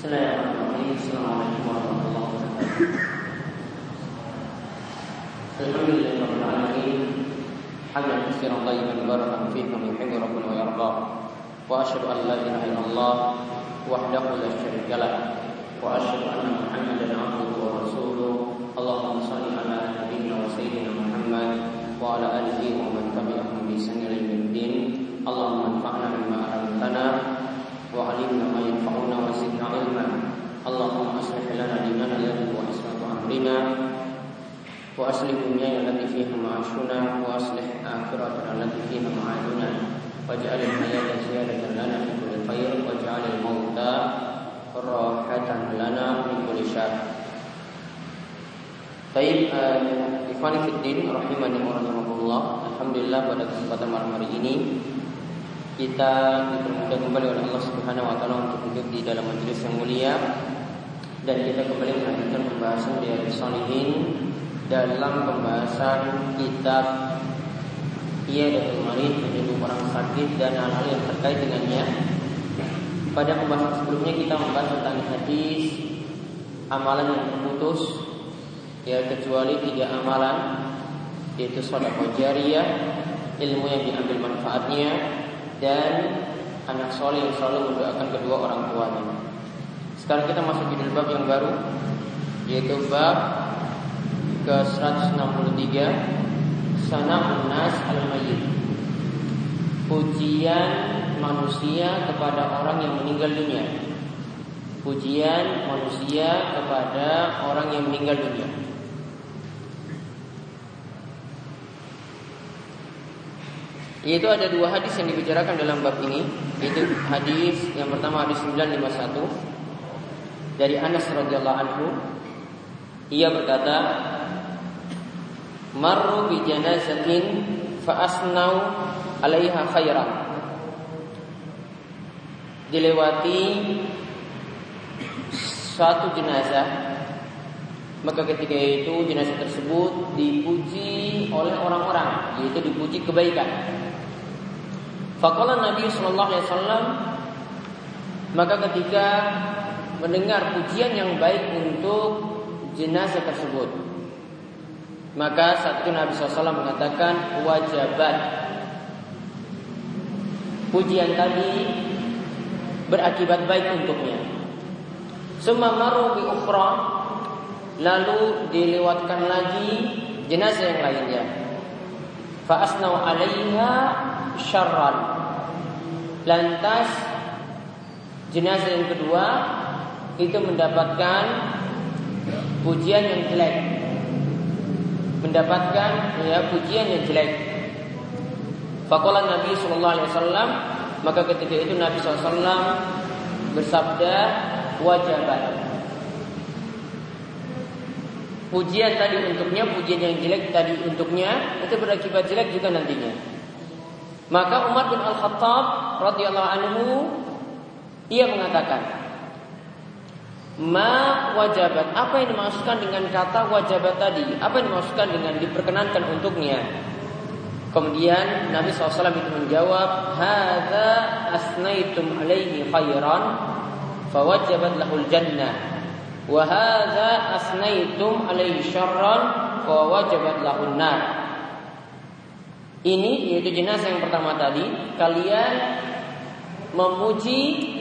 Bismillahirrahmanirrahim. Assalamualaikum warahmatullahi wabarakatuh. Alhamdulillahirabbil alamin. Hamdan katsiran tayyiban mubarakan fihi kama yuhibbu rabbuna wa yarda. Wa asyhadu an la ilaha illallah wahdahu la syarika lah. Wa asyhadu anna Muhammadan abduhu wa rasuluh. Allahumma shalli ala nabiyyina wa sayyidina Muhammad wa ala alihi wa man tabi'ahum bi ihsan ila yaumiddin. Allahumma anfa'na bima 'allamtana وعلمنا ما ينفعنا وزدنا علما اللهم اصلح لنا ديننا الذي هو عصمة امرنا واصلح دنيانا التي فيها معاشنا واصلح اخرتنا التي فيها معادنا واجعل الحياة زيادة لنا في كل خير واجعل الموت راحة لنا من كل شر Baik, uh, Ikhwan Fiddin, rahimani wa rahimakumullah Alhamdulillah pada kesempatan malam hari ini kita dipermudah kembali oleh Allah Subhanahu wa taala untuk duduk di dalam majelis yang mulia dan kita kembali melanjutkan pembahasan dari Salihin dalam pembahasan kitab Ia dan Marid menyebut orang sakit dan hal-hal yang terkait dengannya. Pada pembahasan sebelumnya kita membahas tentang hadis amalan yang terputus ya kecuali tiga amalan yaitu sedekah jariyah, ilmu yang diambil manfaatnya, dan anak soleh yang selalu mendoakan kedua orang tuanya. Sekarang kita masuk di bab yang baru yaitu bab ke 163 Sana Nas al-Mayyit. Pujian manusia kepada orang yang meninggal dunia. Pujian manusia kepada orang yang meninggal dunia. Yaitu ada dua hadis yang dibicarakan dalam bab ini Yaitu hadis yang pertama hadis 951 Dari Anas radhiyallahu anhu. Ia berkata Marru bi janazatin fa asnau alaiha khairan Dilewati suatu jenazah maka ketika itu jenazah tersebut dipuji oleh orang-orang yaitu dipuji kebaikan. Fakola Nabi Shallallahu Alaihi Wasallam maka ketika mendengar pujian yang baik untuk jenazah tersebut, maka saat itu Nabi SAW mengatakan wajabat. Pujian tadi berakibat baik untuknya. Semua maru bi lalu dilewatkan lagi jenazah yang lainnya. Fa asnau alaiha syarran. Lantas jenazah yang kedua itu mendapatkan pujian yang jelek. Mendapatkan ya pujian yang jelek. Fakolah Nabi Shallallahu Alaihi Wasallam maka ketika itu Nabi SAW bersabda wajabat Pujian tadi untuknya, pujian yang jelek tadi untuknya itu berakibat jelek juga nantinya. Maka Umar bin Al-Khattab radhiyallahu anhu ia mengatakan, Ma wajabat. Apa yang dimaksudkan dengan kata wajabat tadi? Apa yang dimaksudkan dengan diperkenankan untuknya? Kemudian Nabi SAW itu menjawab, Hada asnaitum alaihi khairan, fawajabat lahul jannah. Wahada asnaitum alaihi syarran, fawajabat lahul nar. Ini yaitu jenazah yang pertama tadi Kalian memuji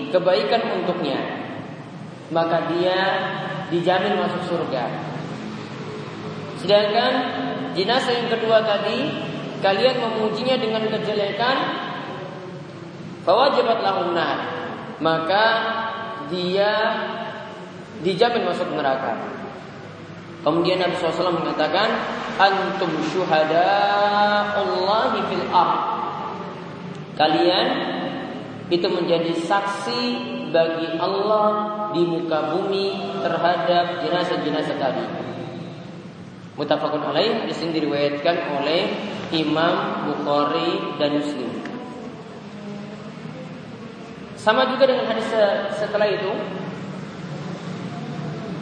kebaikan untuknya. Maka dia dijamin masuk surga. Sedangkan jenazah yang kedua tadi Kalian memujinya dengan kejelekan Fawajabat lahunnar Maka dia dijamin masuk neraka Kemudian Nabi SAW mengatakan, antum syuhada Allah fil ard. Kalian itu menjadi saksi bagi Allah di muka bumi terhadap jenazah-jenazah tadi. Mutafakun alaih di sini diriwayatkan oleh Imam Bukhari dan Muslim. Sama juga dengan hadis setelah itu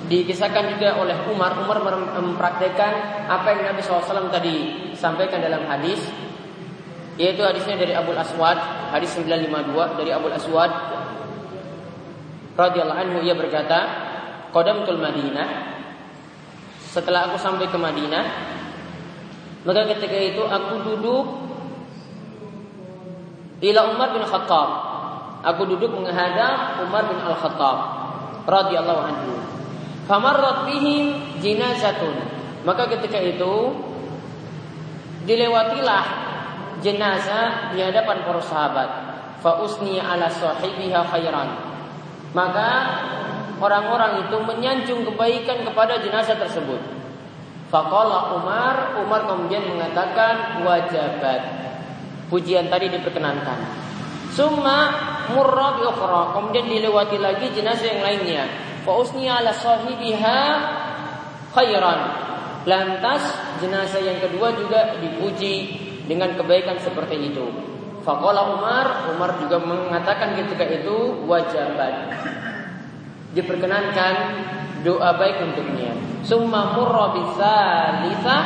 Dikisahkan juga oleh Umar Umar mempraktekkan apa yang Nabi SAW tadi sampaikan dalam hadis Yaitu hadisnya dari Abu Aswad Hadis 952 dari Abu Aswad radhiyallahu anhu ia berkata, "Qadamtul Madinah." Setelah aku sampai ke Madinah, maka ketika itu aku duduk ila Umar bin Khattab. Aku duduk menghadap Umar bin Al-Khattab radhiyallahu anhu. Famarrat bihim jinazatun. Maka ketika itu dilewatilah jenazah di hadapan para sahabat. Fa usni ala sahibiha khairan. Maka orang-orang itu menyanjung kebaikan kepada jenazah tersebut. Faqala Umar, Umar kemudian mengatakan wajabat. Pujian tadi diperkenankan. Summa murra bi kemudian dilewati lagi jenazah yang lainnya. Fa usni ala sahibiha khairan. Lantas jenazah yang kedua juga dipuji dengan kebaikan seperti itu. Faqala Umar, Umar juga mengatakan ketika itu wajabat. Diperkenankan doa baik untuknya. Summa murra bisalisa,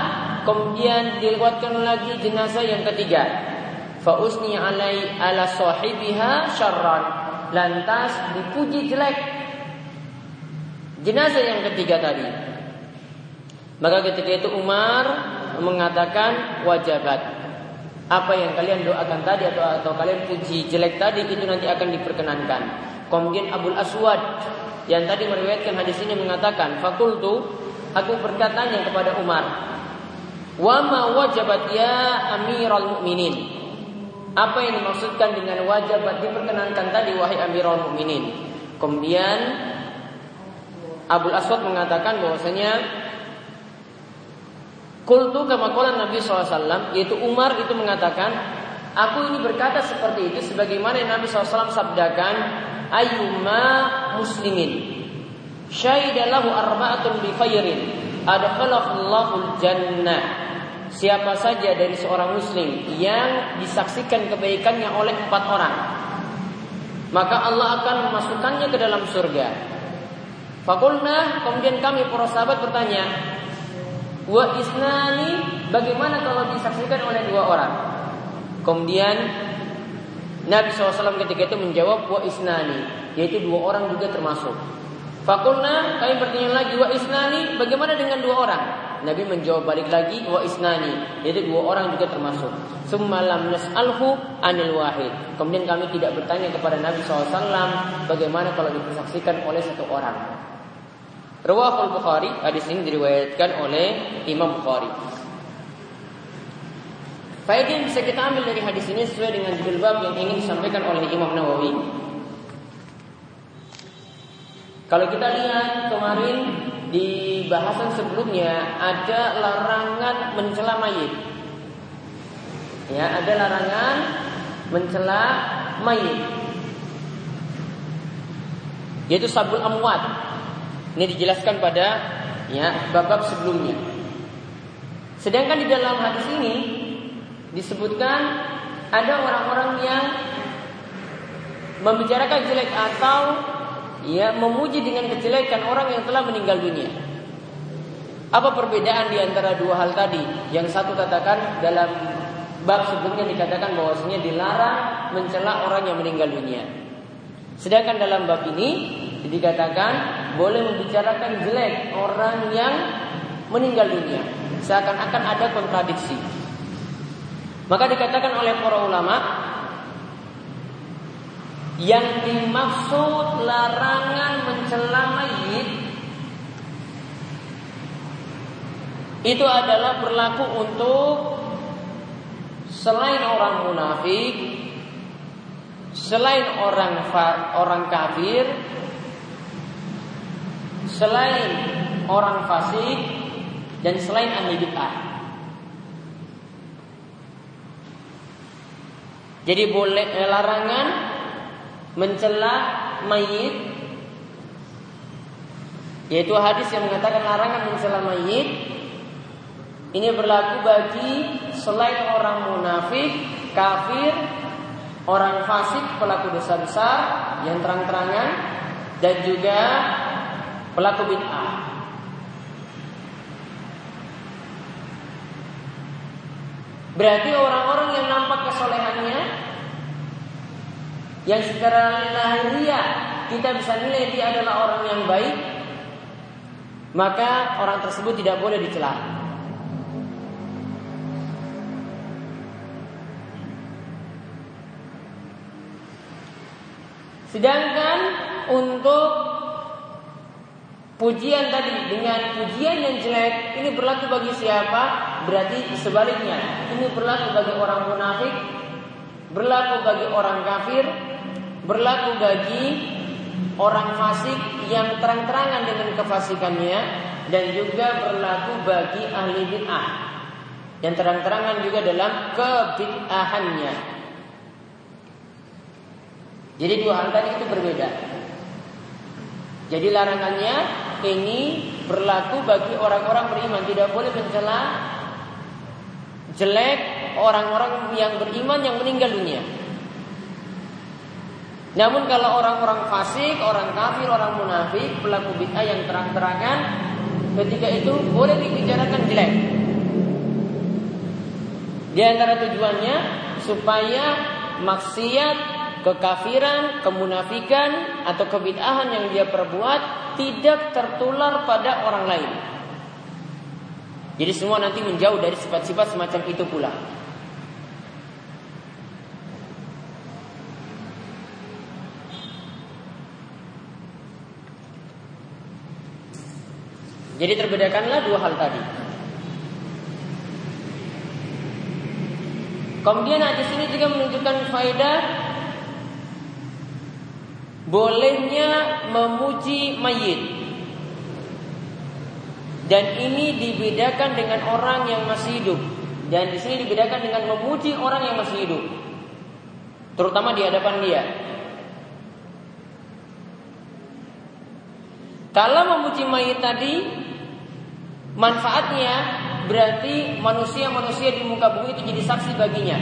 kemudian dilewatkan lagi jenazah yang ketiga. Fa usni alai ala sahibiha syarran. Lantas dipuji jelek jenazah yang ketiga tadi. Maka ketika itu Umar mengatakan wajabat. Apa yang kalian doakan tadi atau atau kalian puji jelek tadi itu nanti akan diperkenankan. Kemudian Abdul Aswad yang tadi meriwayatkan hadis ini mengatakan, "Fakultu aku berkatanya kepada Umar, "Wa ma wajabat ya Amirul Mukminin?" Apa yang dimaksudkan dengan wajabat diperkenankan tadi wahai Amirul Mukminin? Kemudian Abdul Aswad mengatakan bahwasanya Kultu kama qala Nabi SAW yaitu Umar itu mengatakan aku ini berkata seperti itu sebagaimana yang Nabi SAW sabdakan ayyuma muslimin syahidalahu arba'atun bi khairin adkhalahullahu jannah. Siapa saja dari seorang muslim yang disaksikan kebaikannya oleh empat orang maka Allah akan memasukkannya ke dalam surga Fakulna kemudian kami para sahabat bertanya Wa isnani bagaimana kalau disaksikan oleh dua orang? Kemudian Nabi SAW ketika itu menjawab wa isnani yaitu dua orang juga termasuk. Fakulna kami bertanya lagi wa isnani bagaimana dengan dua orang? Nabi menjawab balik lagi wa isnani yaitu dua orang juga termasuk. Summalam nas'alhu anil wahid. Kemudian kami tidak bertanya kepada Nabi SAW bagaimana kalau disaksikan oleh satu orang. Rawahul Bukhari, hadis ini diriwayatkan oleh Imam Bukhari. Faedah yang bisa kita ambil dari hadis ini sesuai dengan judul bab yang ingin disampaikan oleh Imam Nawawi. Kalau kita lihat kemarin di bahasan sebelumnya ada larangan mencela mayit. Ya, ada larangan mencela mayit. Yaitu sabul amwat, ini dijelaskan pada ya bab-bab sebelumnya. Sedangkan di dalam hadis ini disebutkan ada orang-orang yang membicarakan jelek atau ya memuji dengan kejelekan orang yang telah meninggal dunia. Apa perbedaan di antara dua hal tadi? Yang satu katakan dalam bab sebelumnya dikatakan bahwasanya dilarang mencela orang yang meninggal dunia. Sedangkan dalam bab ini dikatakan boleh membicarakan jelek orang yang meninggal dunia. Seakan-akan ada kontradiksi. Maka dikatakan oleh para ulama yang dimaksud larangan mencela mayit itu adalah berlaku untuk selain orang munafik, selain orang orang kafir, selain orang fasik dan selain ahli bid'ah. Jadi boleh eh, larangan mencela mayit yaitu hadis yang mengatakan larangan mencela mayit ini berlaku bagi selain orang munafik, kafir, orang fasik, pelaku dosa besar yang terang-terangan dan juga pelaku bid'ah. Berarti orang-orang yang nampak kesolehannya yang secara lahiriah kita bisa nilai dia adalah orang yang baik, maka orang tersebut tidak boleh dicela. Sedangkan untuk pujian tadi dengan pujian yang jelek ini berlaku bagi siapa? Berarti sebaliknya. Ini berlaku bagi orang munafik, berlaku bagi orang kafir, berlaku bagi orang fasik yang terang-terangan dengan kefasikannya dan juga berlaku bagi ahli bid'ah yang terang-terangan juga dalam kebid'ahannya. Jadi dua hal tadi itu berbeda. Jadi larangannya ini berlaku bagi orang-orang beriman tidak boleh mencela jelek orang-orang yang beriman yang meninggal dunia. Namun kalau orang-orang fasik, orang kafir, orang munafik, pelaku bid'ah yang terang-terangan, ketika itu boleh dibicarakan jelek. Di antara tujuannya supaya maksiat, kekafiran, kemunafikan atau kebid'ahan yang dia perbuat tidak tertular pada orang lain. Jadi semua nanti menjauh dari sifat-sifat semacam itu pula. Jadi terbedakanlah dua hal tadi. Kemudian hadis ini juga menunjukkan faedah bolehnya memuji mayit. Dan ini dibedakan dengan orang yang masih hidup. Dan di sini dibedakan dengan memuji orang yang masih hidup. Terutama di hadapan dia. Kalau memuji mayit tadi Manfaatnya berarti manusia-manusia di muka bumi itu jadi saksi baginya.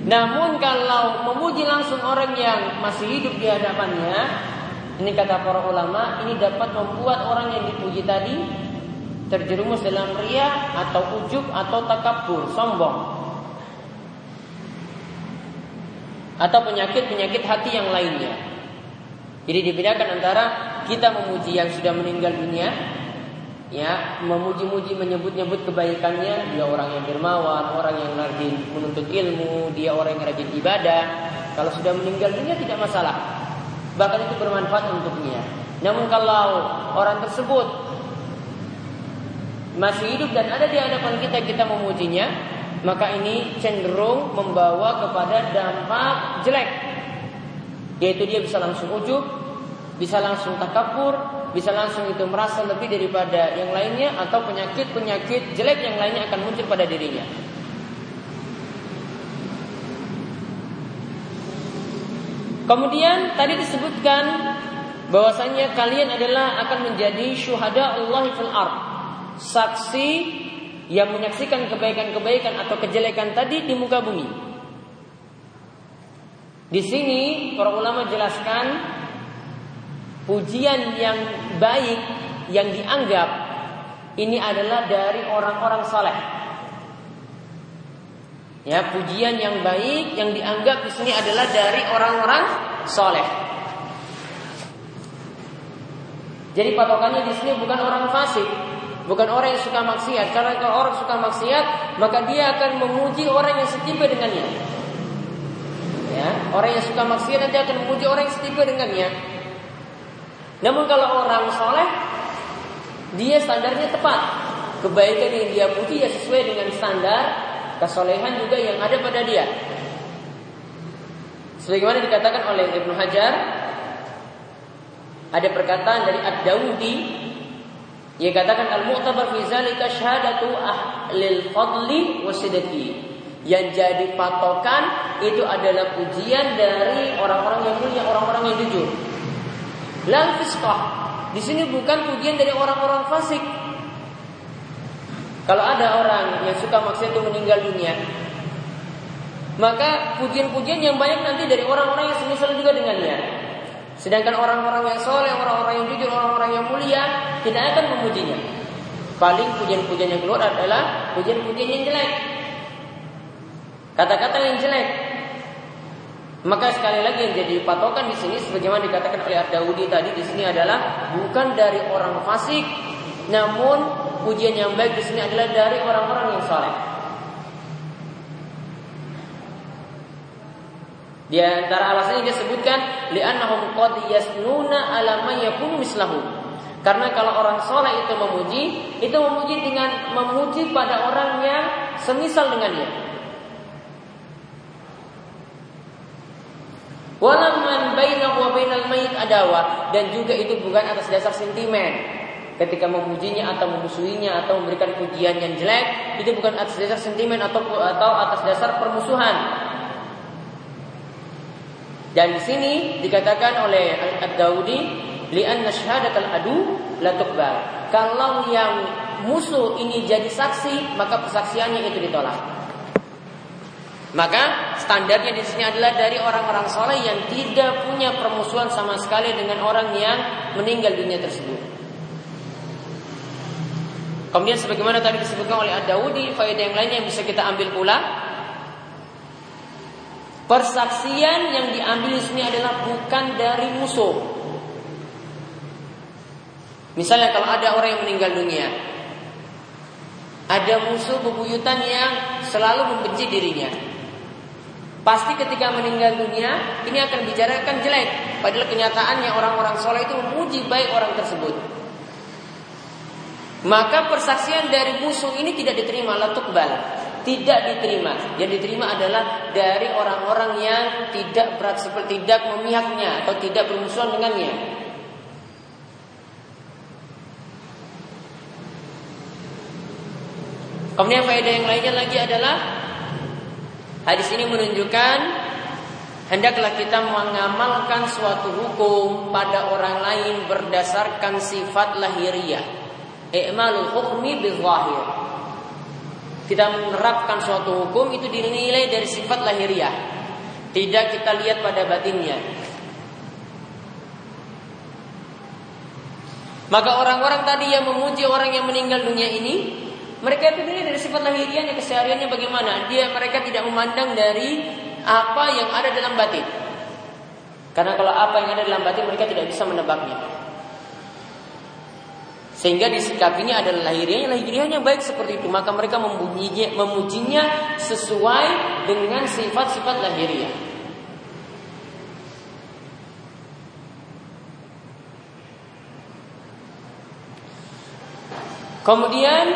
Namun kalau memuji langsung orang yang masih hidup di hadapannya, ini kata para ulama, ini dapat membuat orang yang dipuji tadi terjerumus dalam ria atau ujub atau takabur, sombong. Atau penyakit-penyakit hati yang lainnya. Jadi dibedakan antara kita memuji yang sudah meninggal dunia ya memuji-muji menyebut-nyebut kebaikannya. Dia orang yang dermawan orang yang rajin menuntut ilmu dia orang yang rajin ibadah. Kalau sudah meninggal dunia tidak masalah. Bahkan itu bermanfaat untuknya. Namun kalau orang tersebut masih hidup dan ada di hadapan kita kita memujinya maka ini cenderung membawa kepada dampak jelek. Yaitu dia bisa langsung ujub bisa langsung takabur, bisa langsung itu merasa lebih daripada yang lainnya atau penyakit-penyakit jelek yang lainnya akan muncul pada dirinya. Kemudian tadi disebutkan bahwasanya kalian adalah akan menjadi syuhada Allah fil ard. Saksi yang menyaksikan kebaikan-kebaikan atau kejelekan tadi di muka bumi. Di sini para ulama jelaskan pujian yang baik yang dianggap ini adalah dari orang-orang saleh. Ya, pujian yang baik yang dianggap di sini adalah dari orang-orang soleh. Jadi patokannya di sini bukan orang fasik, bukan orang yang suka maksiat. Karena kalau orang suka maksiat, maka dia akan memuji orang yang setipe dengannya. Ya, orang yang suka maksiat nanti akan memuji orang yang setipe dengannya. Namun kalau orang soleh, dia standarnya tepat. Kebaikan yang dia puji ya sesuai dengan standar kesolehan juga yang ada pada dia. Sebagaimana dikatakan oleh Ibnu Hajar, ada perkataan dari Ad-Dawudi yang katakan al-mu'tabar fi zalika syahadatu ahlil fadli wasidati. Yang jadi patokan itu adalah pujian dari orang-orang yang mulia, orang-orang yang jujur. Lal fiskah. Di sini bukan pujian dari orang-orang fasik. Kalau ada orang yang suka maksiat itu meninggal dunia, maka pujian-pujian yang banyak nanti dari orang-orang yang semisal juga dengannya. Sedangkan orang-orang yang soleh, orang-orang yang jujur, orang-orang yang mulia tidak akan memujinya. Paling pujian-pujian yang keluar adalah pujian-pujian yang jelek. Kata-kata yang jelek. Maka sekali lagi yang jadi patokan di sini sebagaimana dikatakan oleh Ad-Daudi tadi di sini adalah bukan dari orang fasik, namun pujian yang baik di sini adalah dari orang-orang yang saleh. Di antara alasan yang dia sebutkan li'annahum qad yasnuna ala man yakunu mislahu. Karena kalau orang soleh itu memuji, itu memuji dengan memuji pada orang yang semisal dengannya. Walaman bainahu wa bainal mayit adawa dan juga itu bukan atas dasar sentimen. Ketika memujinya atau memusuhinya atau memberikan pujian yang jelek, itu bukan atas dasar sentimen atau atau atas dasar permusuhan. Dan di sini dikatakan oleh Ad-Daudi, li'anna syahadatal adu la. Kalau yang musuh ini jadi saksi, maka persaksiannya itu ditolak. Maka standarnya di sini adalah dari orang-orang soleh yang tidak punya permusuhan sama sekali dengan orang yang meninggal dunia tersebut. Kemudian sebagaimana tadi disebutkan oleh Ad-Dawudi, faedah yang lainnya yang bisa kita ambil pula Persaksian yang diambil di sini adalah bukan dari musuh. Misalnya kalau ada orang yang meninggal dunia, ada musuh bebuyutan yang selalu membenci dirinya. Pasti ketika meninggal dunia ini akan bicarakan jelek. Padahal kenyataannya orang-orang soleh itu memuji baik orang tersebut. Maka persaksian dari musuh ini tidak diterima latukbal. Tidak diterima. Yang diterima adalah dari orang-orang yang tidak berat seperti tidak memihaknya atau tidak bermusuhan dengannya. Kemudian faedah yang lainnya lagi adalah Hadis ini menunjukkan hendaklah kita mengamalkan suatu hukum pada orang lain berdasarkan sifat lahiriah. I'malul hukmi bizahir. Kita menerapkan suatu hukum itu dinilai dari sifat lahiriah. Tidak kita lihat pada batinnya. Maka orang-orang tadi yang memuji orang yang meninggal dunia ini mereka itu dilihat dari sifat lahiriahnya, kesehariannya bagaimana. Dia mereka tidak memandang dari apa yang ada dalam batin. Karena kalau apa yang ada dalam batin mereka tidak bisa menebaknya. Sehingga disikapinya adalah lahiriahnya, lahiriahnya baik seperti itu. Maka mereka memujinya, memujinya sesuai dengan sifat-sifat lahiriah. Kemudian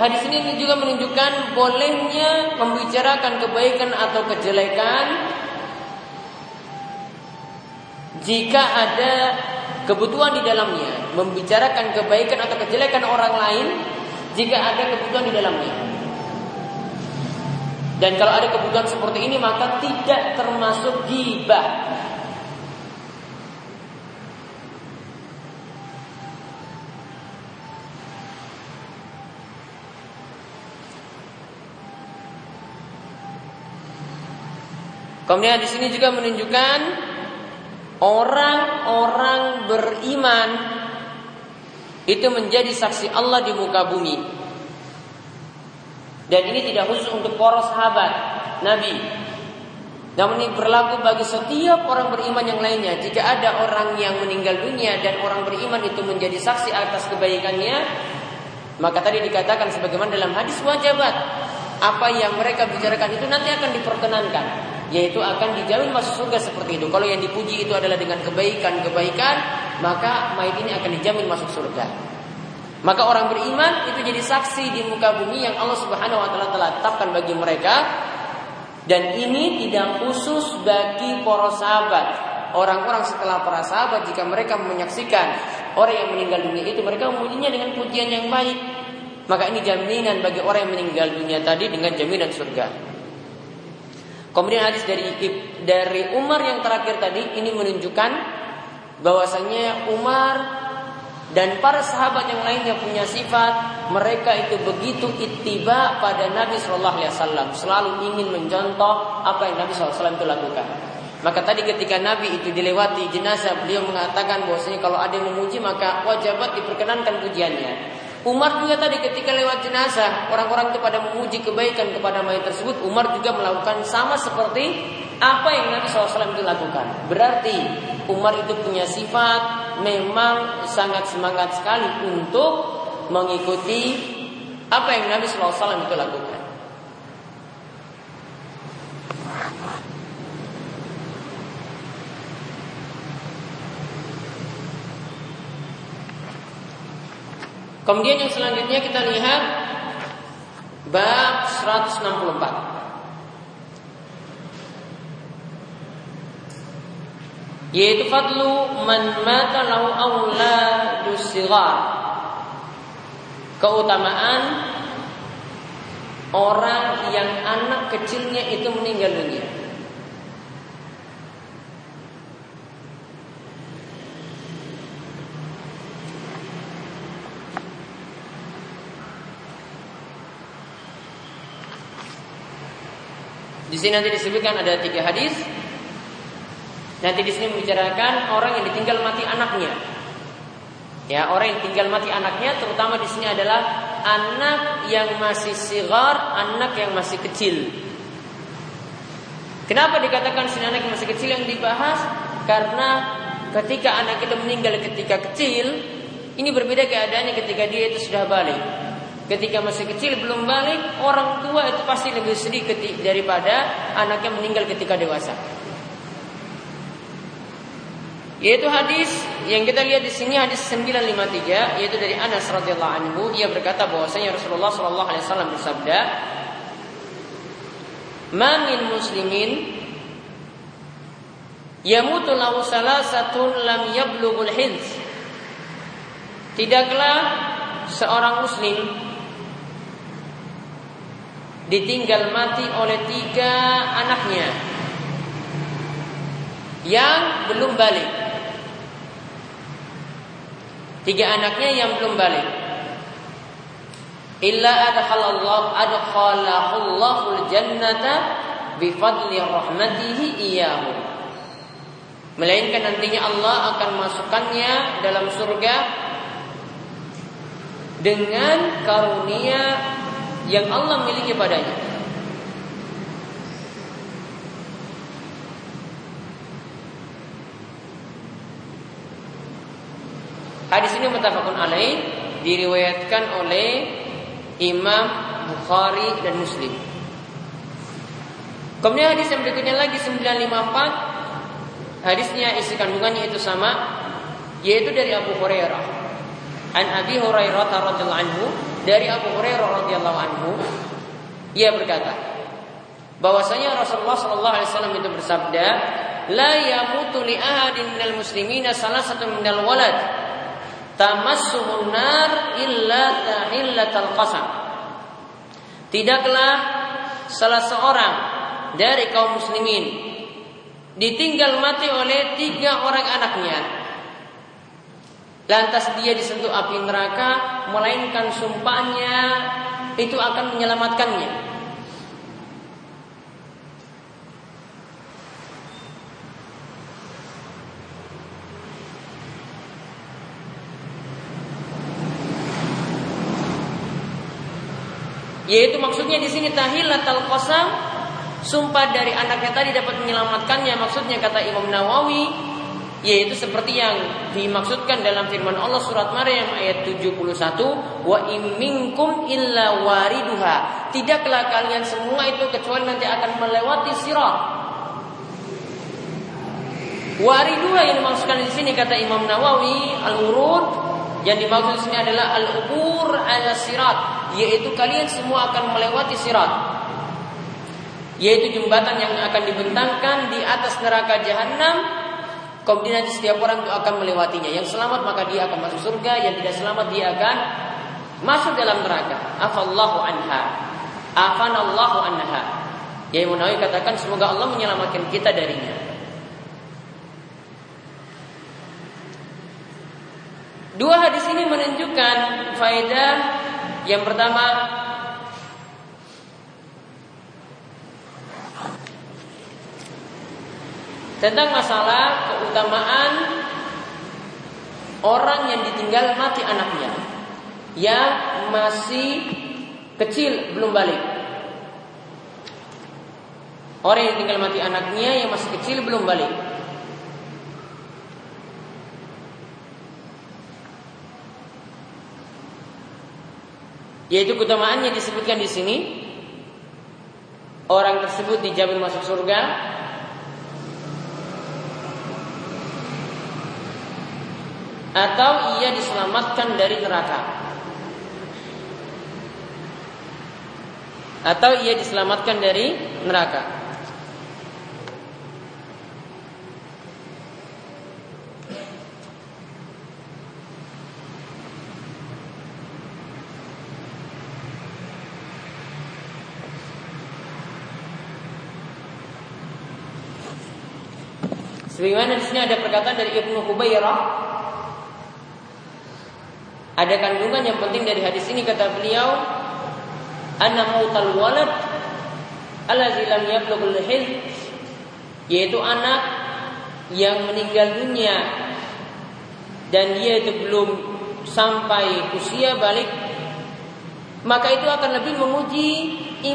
hadis ini juga menunjukkan bolehnya membicarakan kebaikan atau kejelekan jika ada kebutuhan di dalamnya, membicarakan kebaikan atau kejelekan orang lain jika ada kebutuhan di dalamnya. Dan kalau ada kebutuhan seperti ini maka tidak termasuk gibah. Kemudian di sini juga menunjukkan orang-orang beriman itu menjadi saksi Allah di muka bumi. Dan ini tidak khusus untuk para sahabat Nabi. Namun ini berlaku bagi setiap orang beriman yang lainnya. Jika ada orang yang meninggal dunia dan orang beriman itu menjadi saksi atas kebaikannya, maka tadi dikatakan sebagaimana dalam hadis wajibat, apa yang mereka bicarakan itu nanti akan diperkenankan yaitu akan dijamin masuk surga seperti itu. Kalau yang dipuji itu adalah dengan kebaikan-kebaikan, maka mayit ini akan dijamin masuk surga. Maka orang beriman itu jadi saksi di muka bumi yang Allah Subhanahu wa taala telah tetapkan bagi mereka dan ini tidak khusus bagi para sahabat. Orang-orang setelah para sahabat jika mereka menyaksikan orang yang meninggal dunia itu mereka memujinya dengan pujian yang baik. Maka ini jaminan bagi orang yang meninggal dunia tadi dengan jaminan surga. Kemudian hadis dari dari Umar yang terakhir tadi ini menunjukkan bahwasanya Umar dan para sahabat yang lainnya punya sifat mereka itu begitu ittiba pada Nabi Shallallahu Alaihi Wasallam selalu ingin mencontoh apa yang Nabi Shallallahu Alaihi Wasallam itu lakukan. Maka tadi ketika Nabi itu dilewati jenazah beliau mengatakan bahwasanya kalau ada yang memuji maka wajibat diperkenankan pujiannya. Umar juga tadi ketika lewat jenazah, orang-orang itu pada memuji kebaikan kepada mayat tersebut, Umar juga melakukan sama seperti apa yang Nabi SAW itu lakukan. Berarti Umar itu punya sifat memang sangat semangat sekali untuk mengikuti apa yang Nabi SAW itu lakukan. Kemudian yang selanjutnya kita lihat bab 164. yaitu fadlu man mata lahu sighar keutamaan orang yang anak kecilnya itu meninggal dunia sini nanti disebutkan ada tiga hadis. Nanti di sini membicarakan orang yang ditinggal mati anaknya. Ya, orang yang tinggal mati anaknya terutama di sini adalah anak yang masih sigar, anak yang masih kecil. Kenapa dikatakan sini anak yang masih kecil yang dibahas? Karena ketika anak itu meninggal ketika kecil, ini berbeda keadaannya ketika dia itu sudah balik. Ketika masih kecil belum balik, orang tua itu pasti lebih sedih daripada anaknya meninggal ketika dewasa. Yaitu hadis yang kita lihat di sini hadis 953 yaitu dari Anas radhiyallahu anhu ia berkata bahwasanya Rasulullah shallallahu alaihi wasallam bersabda "Ma min muslimin yamutu lahu salasatun lam yablughul hins." Tidaklah seorang muslim ditinggal mati oleh tiga anaknya yang belum balik. Tiga anaknya yang belum balik. Illa adkhalallahu adkhalahullahu jannata bifadli rahmatihi iyahu. Melainkan nantinya Allah akan masukkannya dalam surga dengan karunia yang Allah miliki padanya. Hadis ini mutafakun alaih diriwayatkan oleh Imam Bukhari dan Muslim. Kemudian hadis yang berikutnya lagi 954 Hadisnya isi kandungannya itu sama Yaitu dari Abu Hurairah An Abi Hurairah radhiyallahu anhu dari Abu Hurairah radhiyallahu anhu ia berkata bahwasanya Rasulullah sallallahu alaihi wasallam itu bersabda la yamutu li ahadin minal muslimina salah satu minal walad tamassuhun nar illa tahillatal qasam. Tidaklah salah seorang dari kaum muslimin ditinggal mati oleh tiga orang anaknya lantas dia disentuh api neraka, melainkan sumpahnya itu akan menyelamatkannya. Yaitu maksudnya di sini tahilatul qasam sumpah dari anaknya tadi dapat menyelamatkannya maksudnya kata Imam Nawawi yaitu seperti yang dimaksudkan dalam firman Allah surat Maryam ayat 71 wa imminkum illa wariduha. Tidaklah kalian semua itu kecuali nanti akan melewati sirat. Wariduha yang dimaksudkan di sini kata Imam Nawawi al-urud yang dimaksud di sini adalah al-ubur ala sirat yaitu kalian semua akan melewati sirat. Yaitu jembatan yang akan dibentangkan di atas neraka jahanam Kemudian nanti setiap orang itu akan melewatinya. Yang selamat maka dia akan masuk surga, yang tidak selamat dia akan masuk dalam neraka. Afallahu anha. Afanallahu anha. Yang Munawi katakan semoga Allah menyelamatkan kita darinya. Dua hadis ini menunjukkan faedah yang pertama tentang masalah keutamaan orang yang ditinggal mati anaknya yang masih kecil belum balik. Orang yang tinggal mati anaknya yang masih kecil belum balik. Yaitu keutamaannya disebutkan di sini orang tersebut dijamin masuk surga atau ia diselamatkan dari neraka. Atau ia diselamatkan dari neraka. Sebagaimana di sini ada perkataan dari Ibnu Hubairah ada kandungan yang penting dari hadis ini kata beliau anna mautal walad allazi lam yablughul hil yaitu anak yang meninggal dunia dan dia itu belum sampai usia balik maka itu akan lebih menguji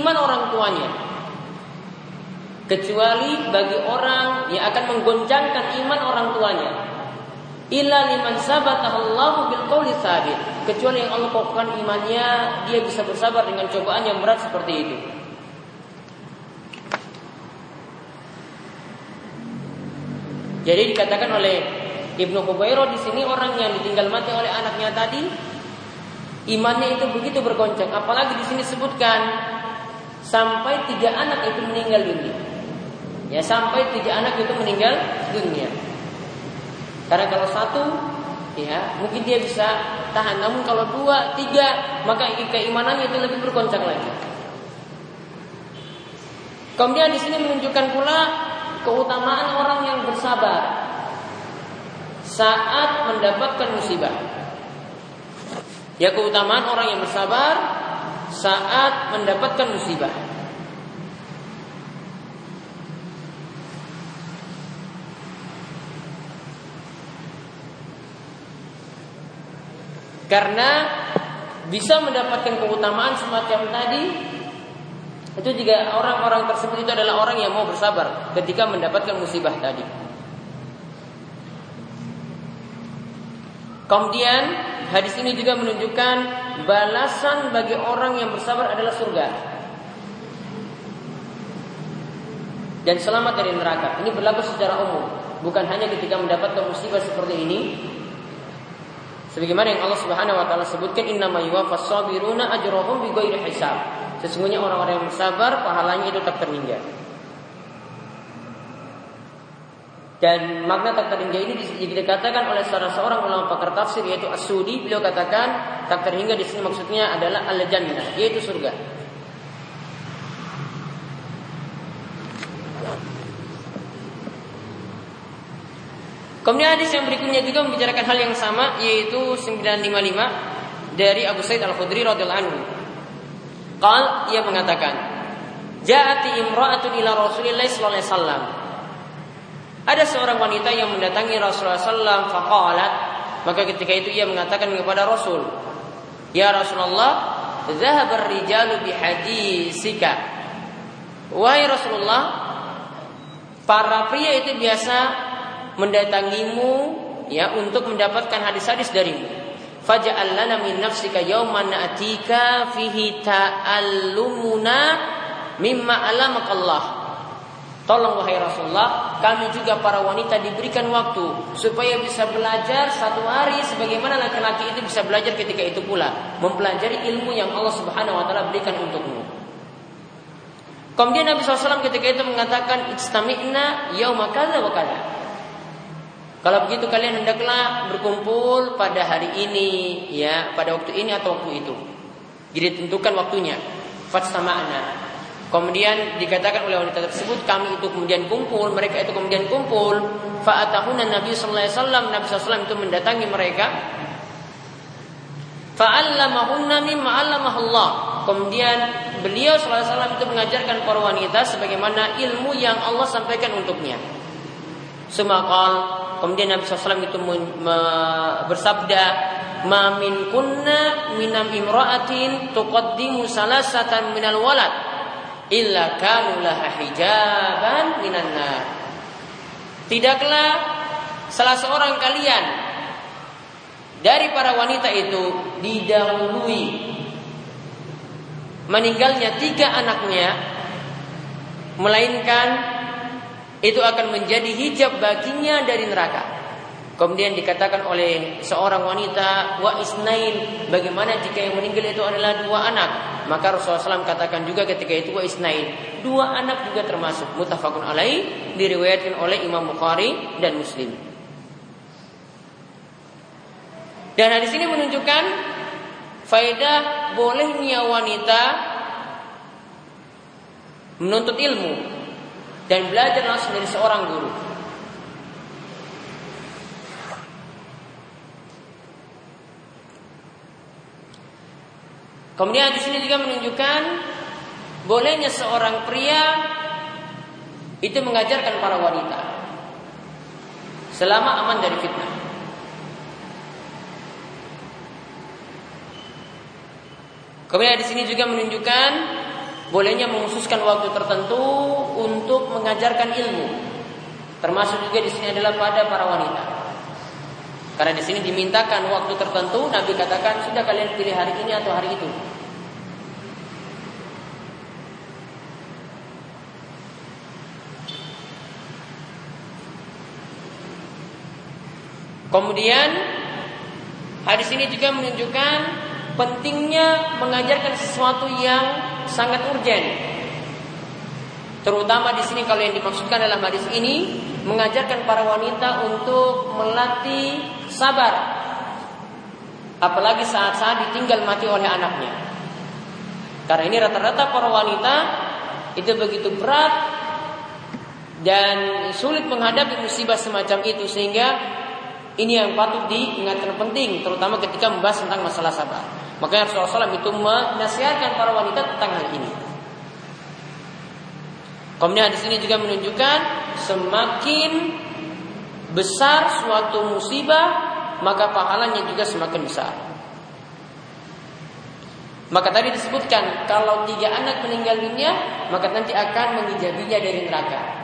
iman orang tuanya kecuali bagi orang yang akan menggoncangkan iman orang tuanya. Illa liman sabatahallahu bil qawli sabit. Kecuali yang Allah kokohkan imannya, dia bisa bersabar dengan cobaan yang berat seperti itu. Jadi dikatakan oleh Ibnu Hubayro di sini orang yang ditinggal mati oleh anaknya tadi imannya itu begitu bergoncang. Apalagi di sini sebutkan sampai tiga anak itu meninggal dunia. Ya sampai tiga anak itu meninggal dunia. Karena kalau satu, ya mungkin dia bisa tahan. Namun kalau dua, tiga, maka keimanannya itu lebih bergoncang lagi. Kemudian di sini menunjukkan pula keutamaan orang yang bersabar saat mendapatkan musibah. Ya keutamaan orang yang bersabar saat mendapatkan musibah. Karena bisa mendapatkan keutamaan semacam tadi itu juga orang-orang tersebut itu adalah orang yang mau bersabar ketika mendapatkan musibah tadi. Kemudian hadis ini juga menunjukkan balasan bagi orang yang bersabar adalah surga. Dan selamat dari neraka. Ini berlaku secara umum, bukan hanya ketika mendapatkan musibah seperti ini, Sebagaimana yang Allah Subhanahu wa taala sebutkan innama yuwaffas sabiruna ajrahum bighairi hisab. Sesungguhnya orang-orang yang bersabar pahalanya itu tak terhingga. Dan makna tak terhingga ini dikatakan oleh salah seorang ulama pakar tafsir yaitu As-Sudi beliau katakan tak terhingga di sini maksudnya adalah al-jannah yaitu surga. Kemudian hadis yang berikutnya juga membicarakan hal yang sama yaitu 955 dari Abu Said Al-Khudri radhiyallahu anhu. Qal ia mengatakan, "Ja'ati imra'atun ila Rasulillah sallallahu alaihi wasallam." Ada seorang wanita yang mendatangi Rasulullah sallallahu faqalat, maka ketika itu ia mengatakan kepada Rasul, "Ya Rasulullah, dhahaba ar-rijalu bihadisika." Wahai Rasulullah, para pria itu biasa mendatangimu ya untuk mendapatkan hadis-hadis darimu. Faj'al lana min nafsika yawman atika fihi ta'allumuna mimma alamak Allah. Tolong wahai Rasulullah, kami juga para wanita diberikan waktu supaya bisa belajar satu hari sebagaimana laki-laki itu bisa belajar ketika itu pula, mempelajari ilmu yang Allah Subhanahu wa taala berikan untukmu. Kemudian Nabi SAW ketika itu mengatakan istami'na yauma kadza wa kadza. Kalau begitu kalian hendaklah berkumpul pada hari ini, ya, pada waktu ini atau waktu itu. Jadi tentukan waktunya. Fatstama'na. Kemudian dikatakan oleh wanita tersebut kami itu kemudian kumpul, mereka itu kemudian kumpul. Fa'atahuna Nabi sallallahu alaihi wasallam, Nabi sallallahu itu mendatangi mereka. Fa'allamahunna mimma 'allamahullah. Kemudian beliau sallallahu alaihi wasallam itu mengajarkan para wanita sebagaimana ilmu yang Allah sampaikan untuknya. Semakal Kemudian Nabi SAW itu bersabda, "Ma kunna minam imra'atin tuqaddimu salasatan minal walad." illa kanu laha hijaban minan nar. Tidaklah salah seorang kalian dari para wanita itu didahului meninggalnya tiga anaknya melainkan itu akan menjadi hijab baginya dari neraka. Kemudian dikatakan oleh seorang wanita wa isnain. Bagaimana jika yang meninggal itu adalah dua anak? Maka Rasulullah SAW katakan juga ketika itu wa isnain. Dua anak juga termasuk. Mutafakun alaih diriwayatkan oleh Imam Bukhari dan Muslim. Dan hadis ini menunjukkan faedah bolehnya wanita menuntut ilmu dan belajar langsung dari seorang guru Kemudian di sini juga menunjukkan bolehnya seorang pria itu mengajarkan para wanita selama aman dari fitnah. Kemudian di sini juga menunjukkan bolehnya mengkhususkan waktu tertentu untuk mengajarkan ilmu. Termasuk juga di sini adalah pada para wanita. Karena di sini dimintakan waktu tertentu, Nabi katakan sudah kalian pilih hari ini atau hari itu. Kemudian hadis ini juga menunjukkan pentingnya mengajarkan sesuatu yang sangat urgen. Terutama di sini kalau yang dimaksudkan dalam hadis ini mengajarkan para wanita untuk melatih sabar. Apalagi saat-saat ditinggal mati oleh anaknya. Karena ini rata-rata para wanita itu begitu berat dan sulit menghadapi musibah semacam itu sehingga ini yang patut diingatkan penting terutama ketika membahas tentang masalah sabar. Makanya Rasulullah SAW itu menasihatkan para wanita tentang hal ini. Kemudian di sini juga menunjukkan semakin besar suatu musibah, maka pahalanya juga semakin besar. Maka tadi disebutkan kalau tiga anak meninggal dunia, maka nanti akan mengijabinya dari neraka.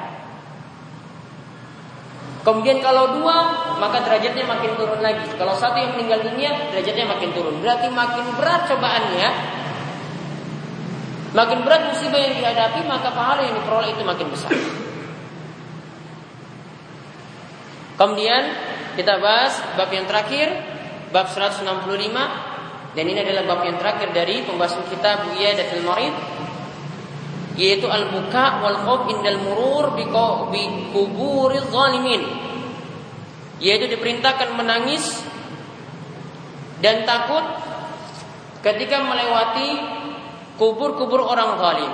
Kemudian kalau dua, maka derajatnya makin turun lagi. Kalau satu yang meninggal dunia, derajatnya makin turun. Berarti makin berat cobaannya, makin berat musibah yang dihadapi, maka pahala yang diperoleh itu makin besar. Kemudian kita bahas bab yang terakhir, bab 165 dan ini adalah bab yang terakhir dari pembahasan kita Buya dan Marid yaitu al-buka wal khawf indal murur bi kuburi zalimin. Yaitu diperintahkan menangis dan takut ketika melewati kubur-kubur orang zalim.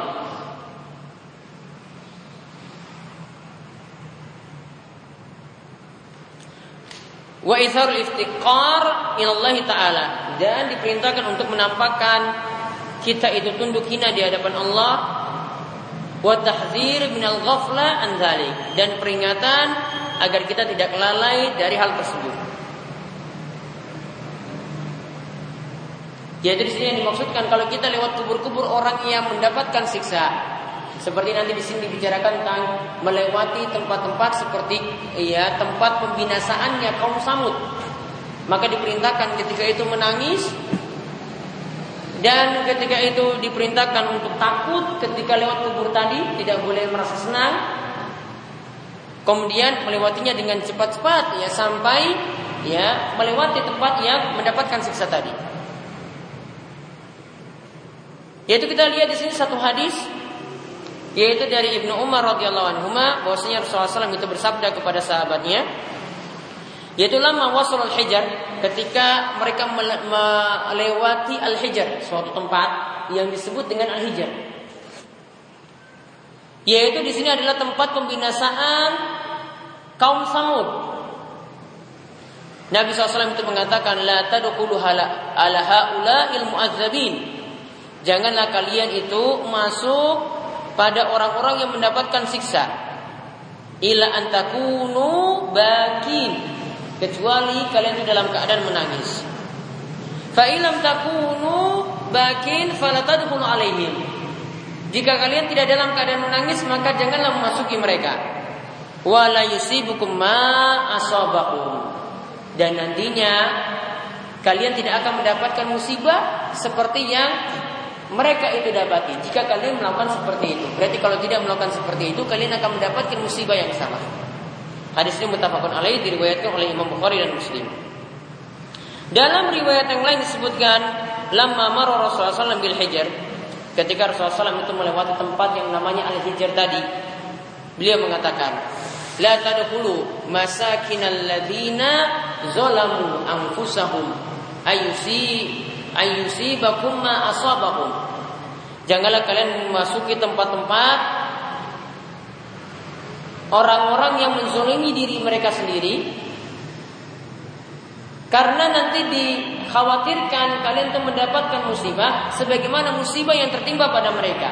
wa itharul iftiqar Allah taala. Dan diperintahkan untuk menampakkan kita itu tunduk hina di hadapan Allah wa tahdzir minal ghafla an dan peringatan agar kita tidak lalai dari hal tersebut. Jadi di sini yang dimaksudkan kalau kita lewat kubur-kubur orang yang mendapatkan siksa, seperti nanti di sini dibicarakan tentang melewati tempat-tempat seperti ya tempat pembinasaannya kaum Samud. Maka diperintahkan ketika itu menangis dan ketika itu diperintahkan untuk takut ketika lewat kubur tadi tidak boleh merasa senang. Kemudian melewatinya dengan cepat-cepat ya sampai ya melewati tempat yang mendapatkan siksa tadi. Yaitu kita lihat di sini satu hadis yaitu dari Ibnu Umar radhiyallahu anhu bahwasanya Rasulullah SAW itu bersabda kepada sahabatnya yaitu lama wasul al-hijar ketika mereka melewati al-hijar suatu tempat yang disebut dengan al-hijar yaitu di sini adalah tempat pembinasaan kaum Samud. Nabi SAW itu mengatakan la tadkhulu ala haula il mu'azzabin janganlah kalian itu masuk pada orang-orang yang mendapatkan siksa. Ila antakunu bakin kecuali kalian itu dalam keadaan menangis. Fa ilam takunu bakin falatadkhulu alaihim. Jika kalian tidak dalam keadaan menangis, maka janganlah memasuki mereka. Wala yusibukum ma asabakum. Dan nantinya kalian tidak akan mendapatkan musibah seperti yang mereka itu dapati. Jika kalian melakukan seperti itu, berarti kalau tidak melakukan seperti itu, kalian akan mendapatkan musibah yang sama. Hadis ini muttafaqun alaih diriwayatkan oleh Imam Bukhari dan Muslim. Dalam riwayat yang lain disebutkan, lama marra Rasulullah SAW bil hijr, ketika Rasulullah SAW itu melewati tempat yang namanya al hijr tadi, beliau mengatakan, la tadkhulu masakinal ladzina zalamu anfusahum ayusi ayyusibakum ma asabakum. Janganlah kalian memasuki tempat-tempat orang-orang yang menzolimi diri mereka sendiri karena nanti dikhawatirkan kalian itu mendapatkan musibah sebagaimana musibah yang tertimpa pada mereka.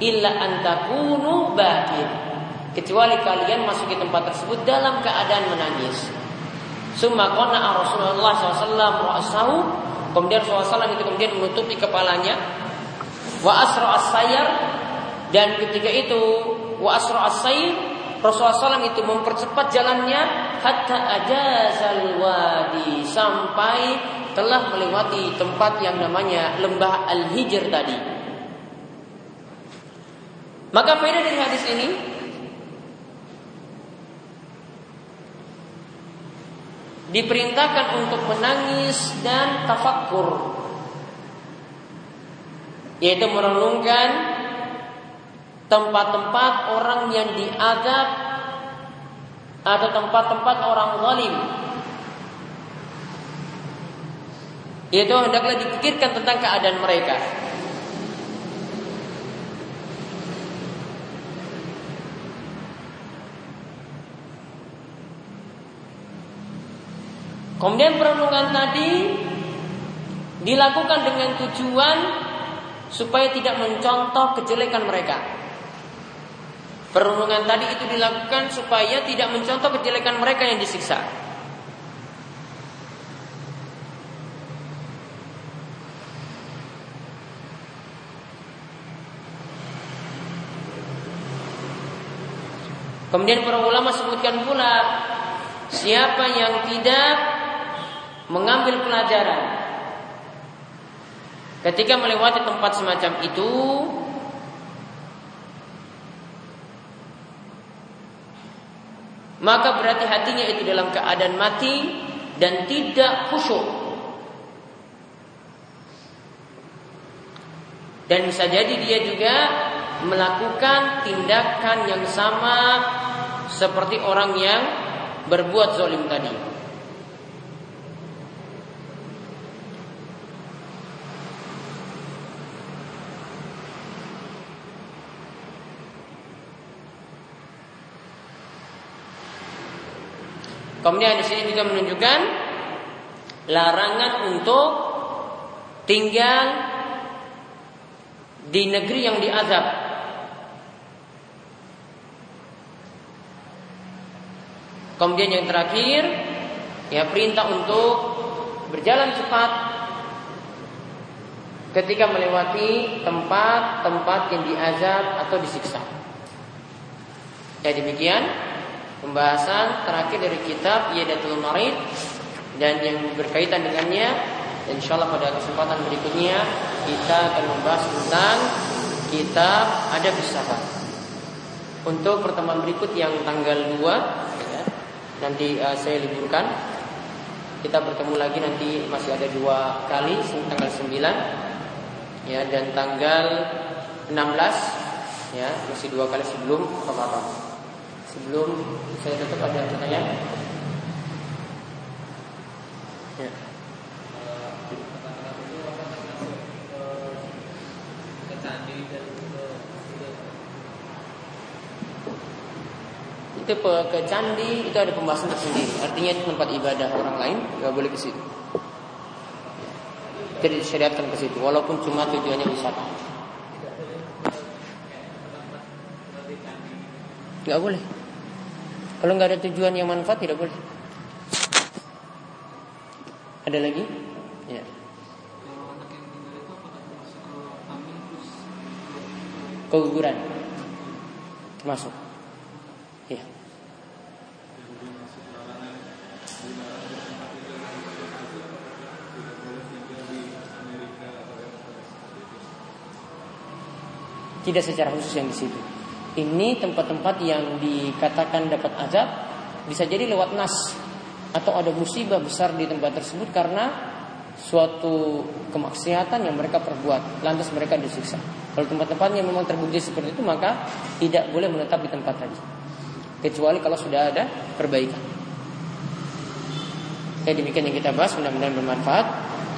Illa antakunu bakin. Kecuali kalian masuk ke tempat tersebut dalam keadaan menangis. Summa qana Rasulullah SAW ra'sahu Kemudian Rasulullah itu kemudian menutupi kepalanya. Wa asra as-sayar dan ketika itu wa asra as-sayr Rasulullah SAW itu mempercepat jalannya hatta ajazal wadi sampai telah melewati tempat yang namanya lembah Al-Hijr tadi. Maka faedah dari hadis ini diperintahkan untuk menangis dan tafakkur yaitu merenungkan tempat-tempat orang yang diadab atau tempat-tempat orang zalim yaitu hendaklah dipikirkan tentang keadaan mereka Kemudian perenungan tadi dilakukan dengan tujuan supaya tidak mencontoh kejelekan mereka. Perenungan tadi itu dilakukan supaya tidak mencontoh kejelekan mereka yang disiksa. Kemudian para ulama sebutkan pula siapa yang tidak mengambil pelajaran ketika melewati tempat semacam itu maka berarti hatinya itu dalam keadaan mati dan tidak khusyuk dan bisa jadi dia juga melakukan tindakan yang sama seperti orang yang berbuat zolim tadi. Kemudian di sini juga menunjukkan larangan untuk tinggal di negeri yang diazab. Kemudian yang terakhir, ya perintah untuk berjalan cepat ketika melewati tempat-tempat yang diazab atau disiksa. Ya demikian pembahasan terakhir dari kitab Yadatul Marid dan yang berkaitan dengannya insyaallah pada kesempatan berikutnya kita akan membahas tentang kitab ada Sahabat. Untuk pertemuan berikut yang tanggal 2 ya, nanti uh, saya liburkan. Kita bertemu lagi nanti masih ada dua kali tanggal 9 ya dan tanggal 16 ya masih dua kali sebelum Ramadan. Sebelum saya tutup ada pertanyaan? Ya. Itu ke candi itu ada pembahasan tersendiri. Artinya itu tempat ibadah orang lain nggak boleh ke situ. Jadi disyariatkan ke situ, walaupun cuma tujuannya wisata. Nggak boleh. Kalau nggak ada tujuan yang manfaat tidak boleh. Ada lagi? Ya. keguguran. Termasuk. Ya. Tidak secara khusus yang di situ. Ini tempat-tempat yang dikatakan dapat azab bisa jadi lewat nas atau ada musibah besar di tempat tersebut karena suatu kemaksiatan yang mereka perbuat, lantas mereka disiksa. Kalau tempat-tempatnya memang terbukti seperti itu, maka tidak boleh menetap di tempat tadi. Kecuali kalau sudah ada perbaikan. Ya demikian yang kita bahas, mudah-mudahan bermanfaat.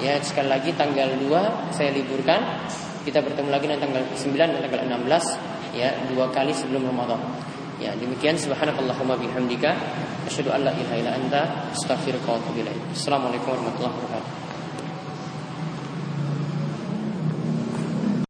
Ya sekali lagi tanggal 2 saya liburkan. Kita bertemu lagi nanti tanggal 9 dan tanggal 16 ya dua kali sebelum Ramadan. Ya demikian subhanakallahumma bihamdika asyhadu an la ilaha illa anta astaghfiruka wa atubu ilaik. Assalamualaikum warahmatullahi wabarakatuh.